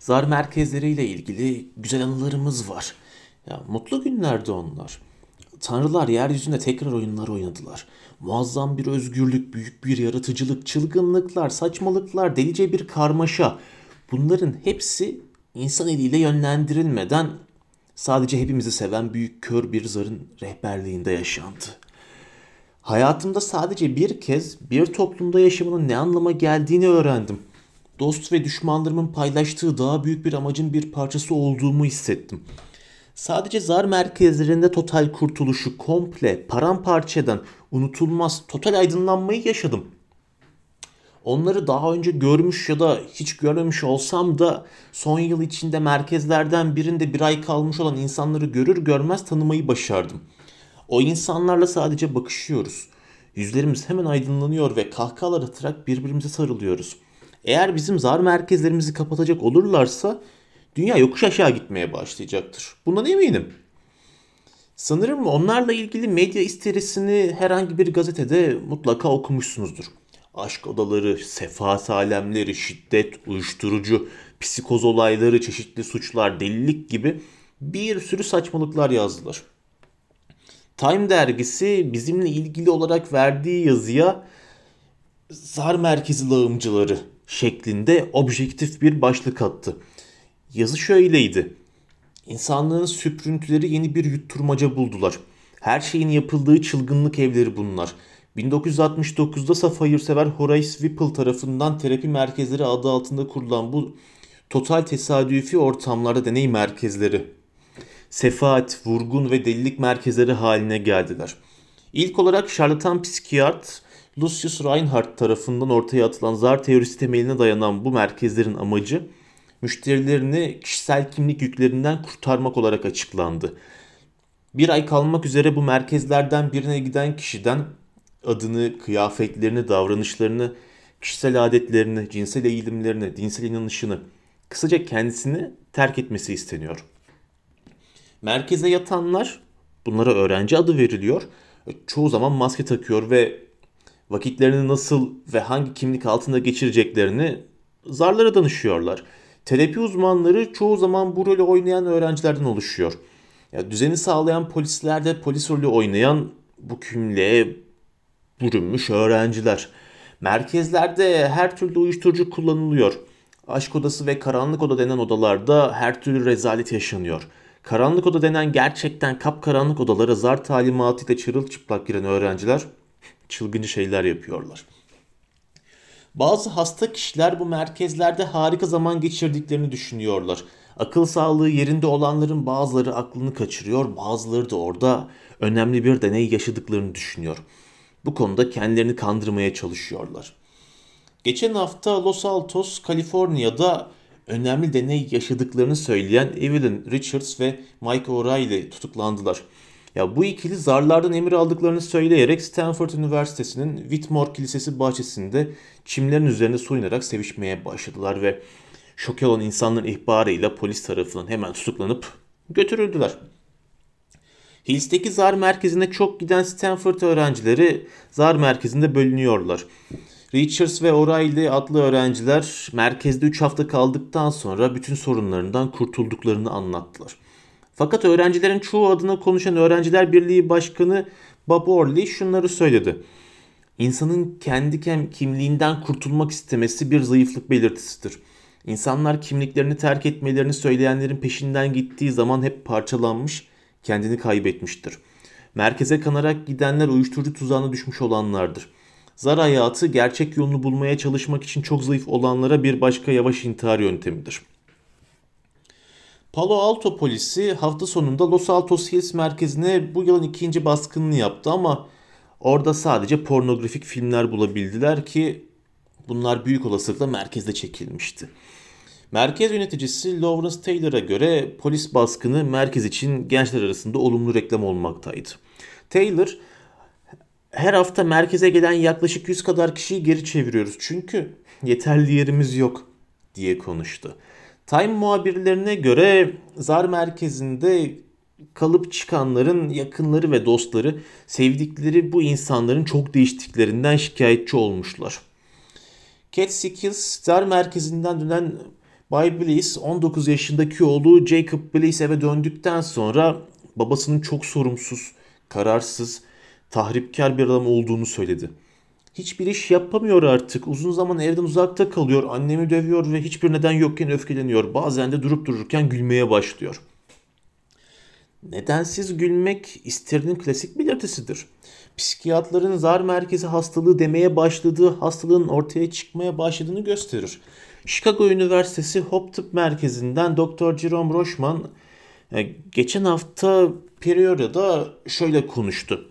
Zar merkezleriyle ilgili güzel anılarımız var. Ya mutlu günlerdi onlar. Tanrılar yeryüzünde tekrar oyunlar oynadılar. Muazzam bir özgürlük, büyük bir yaratıcılık, çılgınlıklar, saçmalıklar, delice bir karmaşa. Bunların hepsi insan eliyle yönlendirilmeden sadece hepimizi seven büyük kör bir zarın rehberliğinde yaşandı. Hayatımda sadece bir kez bir toplumda yaşamının ne anlama geldiğini öğrendim. Dost ve düşmanlarımın paylaştığı daha büyük bir amacın bir parçası olduğumu hissettim. Sadece zar merkezlerinde total kurtuluşu komple paramparça eden unutulmaz total aydınlanmayı yaşadım. Onları daha önce görmüş ya da hiç görmemiş olsam da son yıl içinde merkezlerden birinde bir ay kalmış olan insanları görür görmez tanımayı başardım. O insanlarla sadece bakışıyoruz. Yüzlerimiz hemen aydınlanıyor ve kahkahalar atarak birbirimize sarılıyoruz. Eğer bizim zar merkezlerimizi kapatacak olurlarsa dünya yokuş aşağı gitmeye başlayacaktır. Bundan eminim. Sanırım onlarla ilgili medya isterisini herhangi bir gazetede mutlaka okumuşsunuzdur. Aşk odaları, sefaat alemleri, şiddet, uyuşturucu, psikoz olayları, çeşitli suçlar, delilik gibi bir sürü saçmalıklar yazdılar. Time dergisi bizimle ilgili olarak verdiği yazıya zar merkezi lağımcıları şeklinde objektif bir başlık attı. Yazı şöyleydi. İnsanlığın süprüntüleri yeni bir yutturmaca buldular. Her şeyin yapıldığı çılgınlık evleri bunlar. 1969'da saf hayırsever Horace Whipple tarafından terapi merkezleri adı altında kurulan bu total tesadüfi ortamlarda deney merkezleri sefaat, vurgun ve delilik merkezleri haline geldiler. İlk olarak şarlatan psikiyat Lucius Reinhardt tarafından ortaya atılan zar teorisi temeline dayanan bu merkezlerin amacı müşterilerini kişisel kimlik yüklerinden kurtarmak olarak açıklandı. Bir ay kalmak üzere bu merkezlerden birine giden kişiden adını, kıyafetlerini, davranışlarını, kişisel adetlerini, cinsel eğilimlerini, dinsel inanışını, kısaca kendisini terk etmesi isteniyor. Merkeze yatanlar, bunlara öğrenci adı veriliyor, çoğu zaman maske takıyor ve vakitlerini nasıl ve hangi kimlik altında geçireceklerini zarlara danışıyorlar. Terapi uzmanları çoğu zaman bu rolü oynayan öğrencilerden oluşuyor. Ya düzeni sağlayan polisler de polis rolü oynayan bu kimliğe bürünmüş öğrenciler. Merkezlerde her türlü uyuşturucu kullanılıyor. Aşk odası ve karanlık oda denen odalarda her türlü rezalet yaşanıyor. Karanlık oda denen gerçekten kapkaranlık odalara zar talimatıyla çırılçıplak giren öğrenciler çılgınca şeyler yapıyorlar. Bazı hasta kişiler bu merkezlerde harika zaman geçirdiklerini düşünüyorlar. Akıl sağlığı yerinde olanların bazıları aklını kaçırıyor, bazıları da orada önemli bir deney yaşadıklarını düşünüyor. Bu konuda kendilerini kandırmaya çalışıyorlar. Geçen hafta Los Altos, Kaliforniya'da önemli deney yaşadıklarını söyleyen Evelyn Richards ve Mike O'Reilly tutuklandılar. Ya bu ikili zarlardan emir aldıklarını söyleyerek Stanford Üniversitesi'nin Whitmore Kilisesi bahçesinde çimlerin üzerinde soyunarak sevişmeye başladılar ve şok olan insanların ihbarıyla polis tarafından hemen tutuklanıp götürüldüler. Hills'teki zar merkezine çok giden Stanford öğrencileri zar merkezinde bölünüyorlar. Richards ve O'Reilly adlı öğrenciler merkezde 3 hafta kaldıktan sonra bütün sorunlarından kurtulduklarını anlattılar. Fakat öğrencilerin çoğu adına konuşan Öğrenciler Birliği Başkanı Bob Orley şunları söyledi. İnsanın kendi kimliğinden kurtulmak istemesi bir zayıflık belirtisidir. İnsanlar kimliklerini terk etmelerini söyleyenlerin peşinden gittiği zaman hep parçalanmış, kendini kaybetmiştir. Merkeze kanarak gidenler uyuşturucu tuzağına düşmüş olanlardır. Zar hayatı gerçek yolunu bulmaya çalışmak için çok zayıf olanlara bir başka yavaş intihar yöntemidir. Palo Alto polisi hafta sonunda Los Altos Hills merkezine bu yılın ikinci baskınını yaptı ama orada sadece pornografik filmler bulabildiler ki bunlar büyük olasılıkla merkezde çekilmişti. Merkez yöneticisi Lawrence Taylor'a göre polis baskını merkez için gençler arasında olumlu reklam olmaktaydı. Taylor her hafta merkeze gelen yaklaşık 100 kadar kişiyi geri çeviriyoruz çünkü yeterli yerimiz yok diye konuştu. Time muhabirlerine göre zar merkezinde kalıp çıkanların yakınları ve dostları sevdikleri bu insanların çok değiştiklerinden şikayetçi olmuşlar. Cat Sickles zar merkezinden dönen Bay Bliss 19 yaşındaki oğlu Jacob Bliss eve döndükten sonra babasının çok sorumsuz, kararsız, tahripkar bir adam olduğunu söyledi. Hiçbir iş yapamıyor artık. Uzun zaman evden uzakta kalıyor. Annemi dövüyor ve hiçbir neden yokken öfkeleniyor. Bazen de durup dururken gülmeye başlıyor. Nedensiz gülmek isterinin klasik belirtisidir. Psikiyatrların zar merkezi hastalığı demeye başladığı hastalığın ortaya çıkmaya başladığını gösterir. Chicago Üniversitesi Hop Tıp Merkezi'nden Dr. Jerome Rochman e, geçen hafta Perioda'da şöyle konuştu.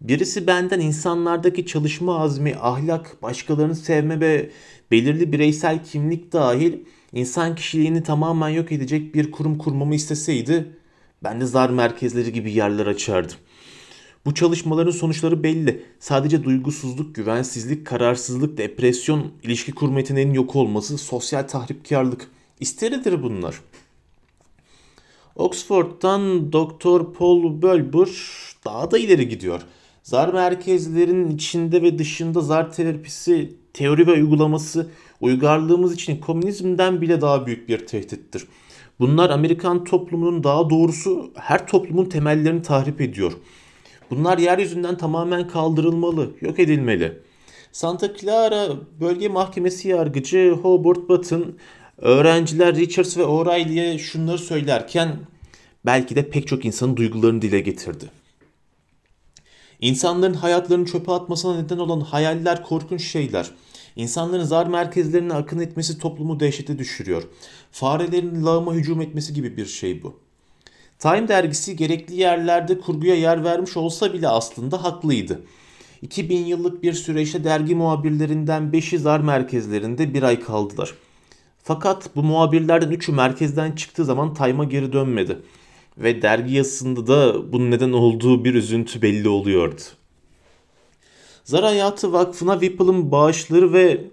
Birisi benden insanlardaki çalışma azmi, ahlak, başkalarını sevme ve belirli bireysel kimlik dahil insan kişiliğini tamamen yok edecek bir kurum kurmamı isteseydi ben de zar merkezleri gibi yerler açardım. Bu çalışmaların sonuçları belli. Sadece duygusuzluk, güvensizlik, kararsızlık, depresyon, ilişki kurma yeteneğinin yok olması, sosyal tahripkarlık. İsteridir bunlar. Oxford'dan Dr. Paul Bölber daha da ileri gidiyor. Zar merkezlerinin içinde ve dışında zar terapisi, teori ve uygulaması uygarlığımız için komünizmden bile daha büyük bir tehdittir. Bunlar Amerikan toplumunun daha doğrusu her toplumun temellerini tahrip ediyor. Bunlar yeryüzünden tamamen kaldırılmalı, yok edilmeli. Santa Clara Bölge Mahkemesi yargıcı Hobart Button öğrenciler Richards ve O'Reilly'e şunları söylerken belki de pek çok insanın duygularını dile getirdi. İnsanların hayatlarını çöpe atmasına neden olan hayaller korkunç şeyler. İnsanların zar merkezlerine akın etmesi toplumu dehşete düşürüyor. Farelerin lağıma hücum etmesi gibi bir şey bu. Time dergisi gerekli yerlerde kurguya yer vermiş olsa bile aslında haklıydı. 2000 yıllık bir süreçte dergi muhabirlerinden 5'i zar merkezlerinde bir ay kaldılar. Fakat bu muhabirlerden 3'ü merkezden çıktığı zaman Time'a geri dönmedi. Ve dergi yazısında da bunun neden olduğu bir üzüntü belli oluyordu. Zar Hayatı Vakfı'na Whipple'ın bağışları ve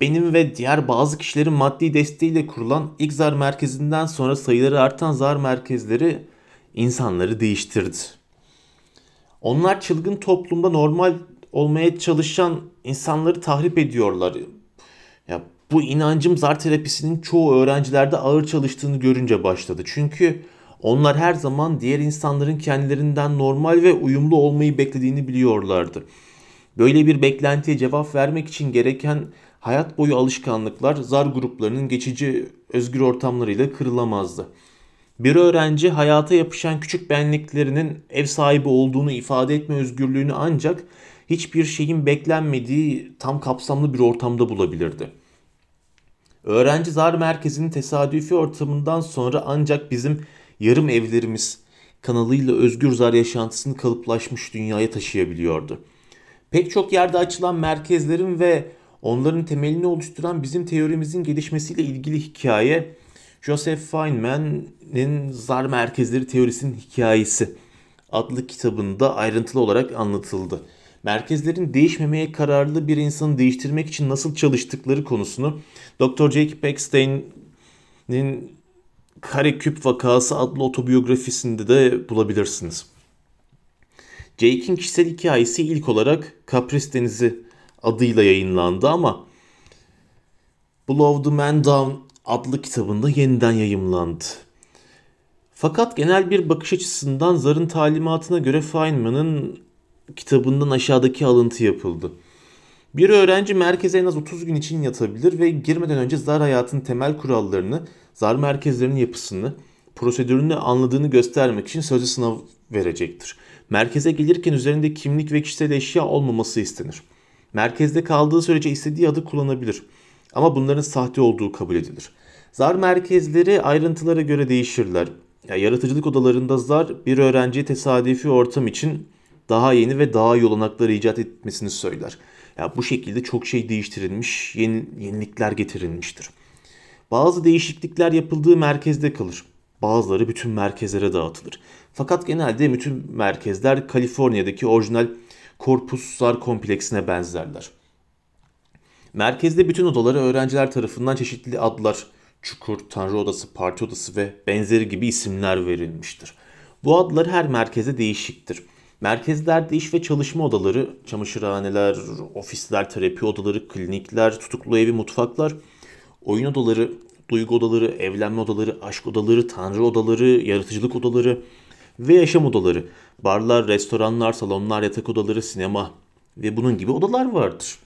benim ve diğer bazı kişilerin maddi desteğiyle kurulan ilk zar merkezinden sonra sayıları artan zar merkezleri insanları değiştirdi. Onlar çılgın toplumda normal olmaya çalışan insanları tahrip ediyorlar. Ya bu inancım zar terapisinin çoğu öğrencilerde ağır çalıştığını görünce başladı. Çünkü onlar her zaman diğer insanların kendilerinden normal ve uyumlu olmayı beklediğini biliyorlardı. Böyle bir beklentiye cevap vermek için gereken hayat boyu alışkanlıklar zar gruplarının geçici özgür ortamlarıyla kırılamazdı. Bir öğrenci hayata yapışan küçük benliklerinin ev sahibi olduğunu ifade etme özgürlüğünü ancak hiçbir şeyin beklenmediği tam kapsamlı bir ortamda bulabilirdi. Öğrenci zar merkezinin tesadüfi ortamından sonra ancak bizim yarım evlerimiz kanalıyla özgür zar yaşantısını kalıplaşmış dünyaya taşıyabiliyordu. Pek çok yerde açılan merkezlerin ve onların temelini oluşturan bizim teorimizin gelişmesiyle ilgili hikaye Joseph Feynman'ın zar merkezleri teorisinin hikayesi adlı kitabında ayrıntılı olarak anlatıldı. Merkezlerin değişmemeye kararlı bir insanı değiştirmek için nasıl çalıştıkları konusunu Dr. Jacob Eckstein'in Kareküp Vakası adlı otobiyografisinde de bulabilirsiniz. Jake'in kişisel hikayesi ilk olarak Kapris Denizi adıyla yayınlandı ama Blow the Man Down adlı kitabında yeniden yayımlandı. Fakat genel bir bakış açısından Zar'ın talimatına göre Feynman'ın kitabından aşağıdaki alıntı yapıldı. Bir öğrenci merkeze en az 30 gün için yatabilir ve girmeden önce zar hayatının temel kurallarını, zar merkezlerinin yapısını, prosedürünü anladığını göstermek için sözlü sınav verecektir. Merkeze gelirken üzerinde kimlik ve kişisel eşya olmaması istenir. Merkezde kaldığı sürece istediği adı kullanabilir. Ama bunların sahte olduğu kabul edilir. Zar merkezleri ayrıntılara göre değişirler. Ya, yaratıcılık odalarında zar bir öğrenciye tesadüfi ortam için daha yeni ve daha iyi olanaklar icat etmesini söyler. Ya, bu şekilde çok şey değiştirilmiş, yeni, yenilikler getirilmiştir. Bazı değişiklikler yapıldığı merkezde kalır. Bazıları bütün merkezlere dağıtılır. Fakat genelde bütün merkezler Kaliforniya'daki orijinal Corpus Zar kompleksine benzerler. Merkezde bütün odalara öğrenciler tarafından çeşitli adlar, çukur, tanrı odası, parti odası ve benzeri gibi isimler verilmiştir. Bu adlar her merkeze değişiktir. Merkezlerde iş ve çalışma odaları, çamaşırhaneler, ofisler, terapi odaları, klinikler, tutuklu evi, mutfaklar, oyun odaları, duygu odaları, evlenme odaları, aşk odaları, tanrı odaları, yaratıcılık odaları ve yaşam odaları. Barlar, restoranlar, salonlar, yatak odaları, sinema ve bunun gibi odalar vardır.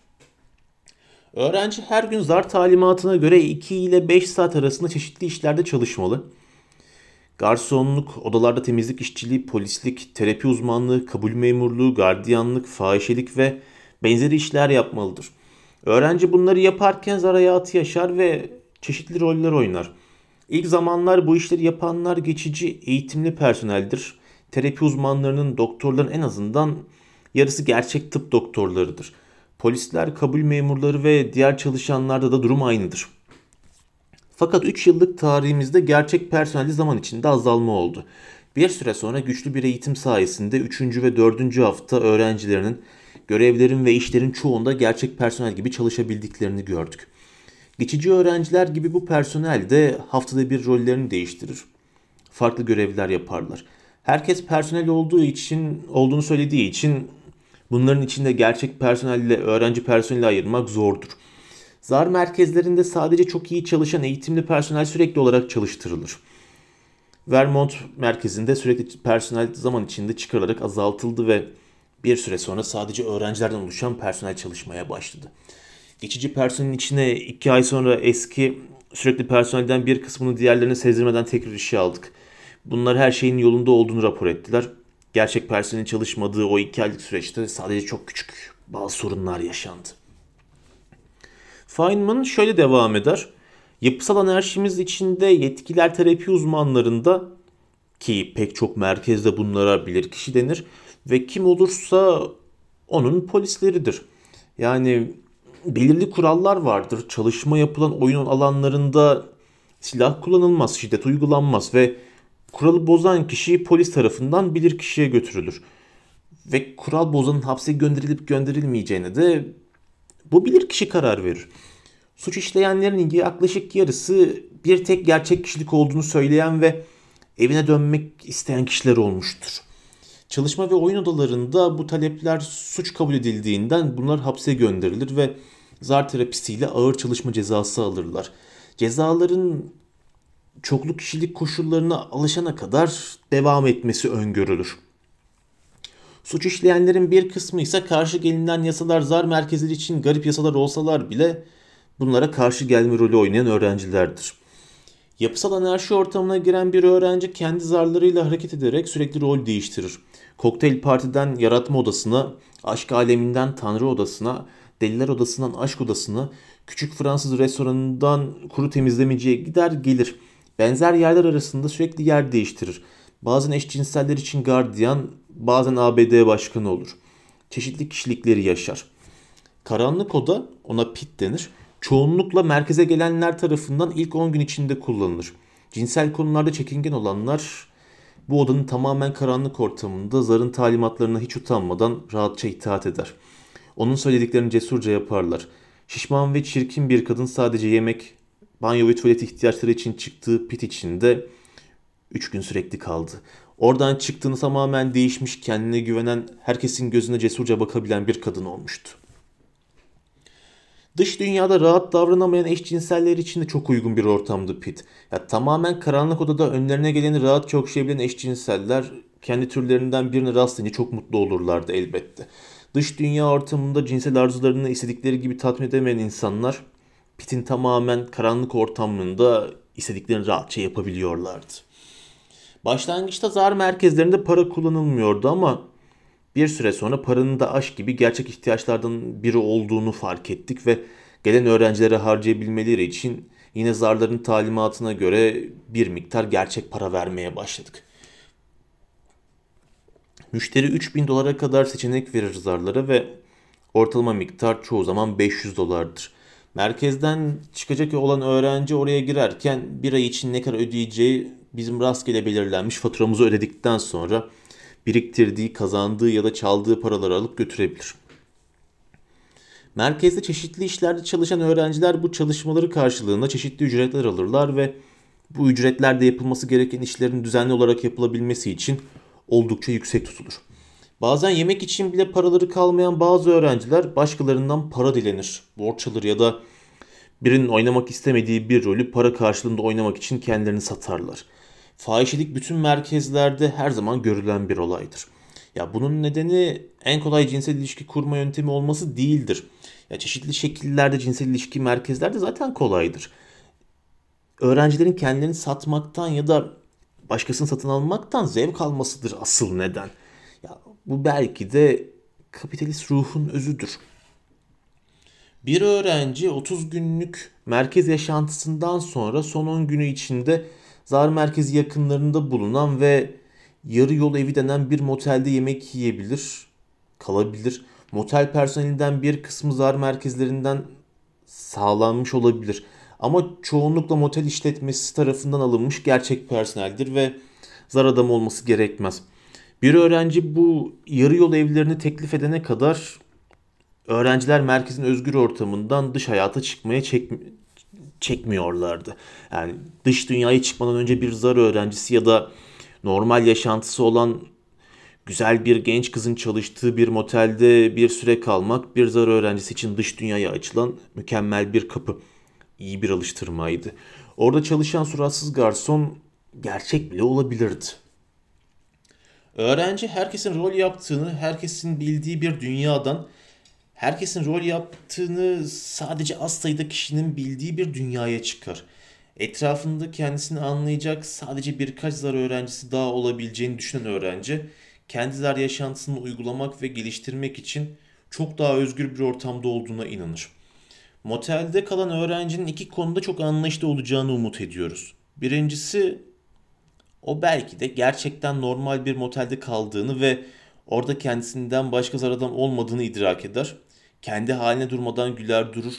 Öğrenci her gün zar talimatına göre 2 ile 5 saat arasında çeşitli işlerde çalışmalı. Garsonluk, odalarda temizlik işçiliği, polislik, terapi uzmanlığı, kabul memurluğu, gardiyanlık, fahişelik ve benzeri işler yapmalıdır. Öğrenci bunları yaparken zar hayatı yaşar ve çeşitli roller oynar. İlk zamanlar bu işleri yapanlar geçici eğitimli personeldir. Terapi uzmanlarının, doktorların en azından yarısı gerçek tıp doktorlarıdır. Polisler, kabul memurları ve diğer çalışanlarda da durum aynıdır. Fakat 3 yıllık tarihimizde gerçek personelde zaman içinde azalma oldu. Bir süre sonra güçlü bir eğitim sayesinde 3. ve 4. hafta öğrencilerinin görevlerin ve işlerin çoğunda gerçek personel gibi çalışabildiklerini gördük. Geçici öğrenciler gibi bu personel de haftada bir rollerini değiştirir. Farklı görevler yaparlar. Herkes personel olduğu için, olduğunu söylediği için bunların içinde gerçek personelle öğrenci personeli ayırmak zordur. Zar merkezlerinde sadece çok iyi çalışan eğitimli personel sürekli olarak çalıştırılır. Vermont merkezinde sürekli personel zaman içinde çıkarılarak azaltıldı ve bir süre sonra sadece öğrencilerden oluşan personel çalışmaya başladı. Geçici personelin içine iki ay sonra eski sürekli personelden bir kısmını diğerlerine sezdirmeden tekrar işe aldık. Bunlar her şeyin yolunda olduğunu rapor ettiler. Gerçek personelin çalışmadığı o iki aylık süreçte sadece çok küçük bazı sorunlar yaşandı. Feynman şöyle devam eder. Yapısal anarşimiz içinde yetkiler terapi uzmanlarında ki pek çok merkezde bunlara bilir kişi denir ve kim olursa onun polisleridir. Yani belirli kurallar vardır. Çalışma yapılan oyun alanlarında silah kullanılmaz, şiddet uygulanmaz ve kuralı bozan kişi polis tarafından bilir kişiye götürülür. Ve kural bozanın hapse gönderilip gönderilmeyeceğine de bu bilir kişi karar verir. Suç işleyenlerin yaklaşık yarısı bir tek gerçek kişilik olduğunu söyleyen ve evine dönmek isteyen kişiler olmuştur. Çalışma ve oyun odalarında bu talepler suç kabul edildiğinden bunlar hapse gönderilir ve zar terapisiyle ağır çalışma cezası alırlar. Cezaların çoklu kişilik koşullarına alışana kadar devam etmesi öngörülür. Suç işleyenlerin bir kısmı ise karşı gelinen yasalar zar merkezleri için garip yasalar olsalar bile bunlara karşı gelme rolü oynayan öğrencilerdir. Yapısal anarşi ortamına giren bir öğrenci kendi zarlarıyla hareket ederek sürekli rol değiştirir. Kokteyl partiden yaratma odasına, aşk aleminden tanrı odasına, deliler odasından aşk odasına, küçük Fransız restoranından kuru temizlemeciye gider gelir. Benzer yerler arasında sürekli yer değiştirir. Bazen eşcinseller için gardiyan, bazen ABD başkanı olur. Çeşitli kişilikleri yaşar. Karanlık oda, ona pit denir, çoğunlukla merkeze gelenler tarafından ilk 10 gün içinde kullanılır. Cinsel konularda çekingen olanlar bu odanın tamamen karanlık ortamında zarın talimatlarına hiç utanmadan rahatça itaat eder. Onun söylediklerini cesurca yaparlar. Şişman ve çirkin bir kadın sadece yemek, banyo ve tuvalet ihtiyaçları için çıktığı pit içinde 3 gün sürekli kaldı. Oradan çıktığını tamamen değişmiş, kendine güvenen, herkesin gözüne cesurca bakabilen bir kadın olmuştu. Dış dünyada rahat davranamayan eşcinseller için de çok uygun bir ortamdı Pit. Ya, tamamen karanlık odada önlerine geleni rahatça okşayabilen eşcinseller kendi türlerinden birine rastlayınca çok mutlu olurlardı elbette. Dış dünya ortamında cinsel arzularını istedikleri gibi tatmin edemeyen insanlar Pit'in tamamen karanlık ortamında istediklerini rahatça yapabiliyorlardı. Başlangıçta zar merkezlerinde para kullanılmıyordu ama bir süre sonra paranın da aşk gibi gerçek ihtiyaçlardan biri olduğunu fark ettik ve gelen öğrencilere harcayabilmeleri için yine zarların talimatına göre bir miktar gerçek para vermeye başladık. Müşteri 3000 dolara kadar seçenek verir zarlara ve ortalama miktar çoğu zaman 500 dolardır. Merkezden çıkacak olan öğrenci oraya girerken bir ay için ne kadar ödeyeceği bizim rastgele belirlenmiş faturamızı ödedikten sonra biriktirdiği, kazandığı ya da çaldığı paraları alıp götürebilir. Merkezde çeşitli işlerde çalışan öğrenciler bu çalışmaları karşılığında çeşitli ücretler alırlar ve bu ücretlerde yapılması gereken işlerin düzenli olarak yapılabilmesi için oldukça yüksek tutulur. Bazen yemek için bile paraları kalmayan bazı öğrenciler başkalarından para dilenir, borç alır ya da Birinin oynamak istemediği bir rolü para karşılığında oynamak için kendilerini satarlar. Fahişelik bütün merkezlerde her zaman görülen bir olaydır. Ya bunun nedeni en kolay cinsel ilişki kurma yöntemi olması değildir. Ya çeşitli şekillerde cinsel ilişki merkezlerde zaten kolaydır. Öğrencilerin kendilerini satmaktan ya da başkasını satın almaktan zevk almasıdır asıl neden. Ya bu belki de kapitalist ruhun özüdür. Bir öğrenci 30 günlük merkez yaşantısından sonra son 10 günü içinde zar merkezi yakınlarında bulunan ve yarı yol evi denen bir motelde yemek yiyebilir, kalabilir. Motel personelinden bir kısmı zar merkezlerinden sağlanmış olabilir. Ama çoğunlukla motel işletmesi tarafından alınmış gerçek personeldir ve zar adamı olması gerekmez. Bir öğrenci bu yarı yol evlerini teklif edene kadar öğrenciler merkezin özgür ortamından dış hayata çıkmaya çek, çekmiyorlardı. Yani dış dünyaya çıkmadan önce bir zar öğrencisi ya da normal yaşantısı olan güzel bir genç kızın çalıştığı bir motelde bir süre kalmak bir zar öğrencisi için dış dünyaya açılan mükemmel bir kapı. İyi bir alıştırmaydı. Orada çalışan suratsız garson gerçek bile olabilirdi. Öğrenci herkesin rol yaptığını, herkesin bildiği bir dünyadan, herkesin rol yaptığını sadece az sayıda kişinin bildiği bir dünyaya çıkar. Etrafında kendisini anlayacak sadece birkaç zar öğrencisi daha olabileceğini düşünen öğrenci, kendi zar yaşantısını uygulamak ve geliştirmek için çok daha özgür bir ortamda olduğuna inanır. Motelde kalan öğrencinin iki konuda çok anlayışlı olacağını umut ediyoruz. Birincisi o belki de gerçekten normal bir motelde kaldığını ve orada kendisinden başka zar adam olmadığını idrak eder. Kendi haline durmadan güler durur.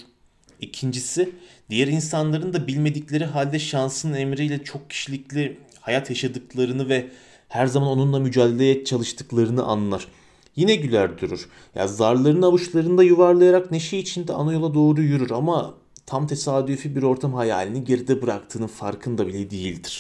İkincisi diğer insanların da bilmedikleri halde şansın emriyle çok kişilikli hayat yaşadıklarını ve her zaman onunla mücadeleye çalıştıklarını anlar. Yine güler durur. Ya zarlarını avuçlarında yuvarlayarak neşe içinde ana yola doğru yürür ama tam tesadüfi bir ortam hayalini geride bıraktığının farkında bile değildir.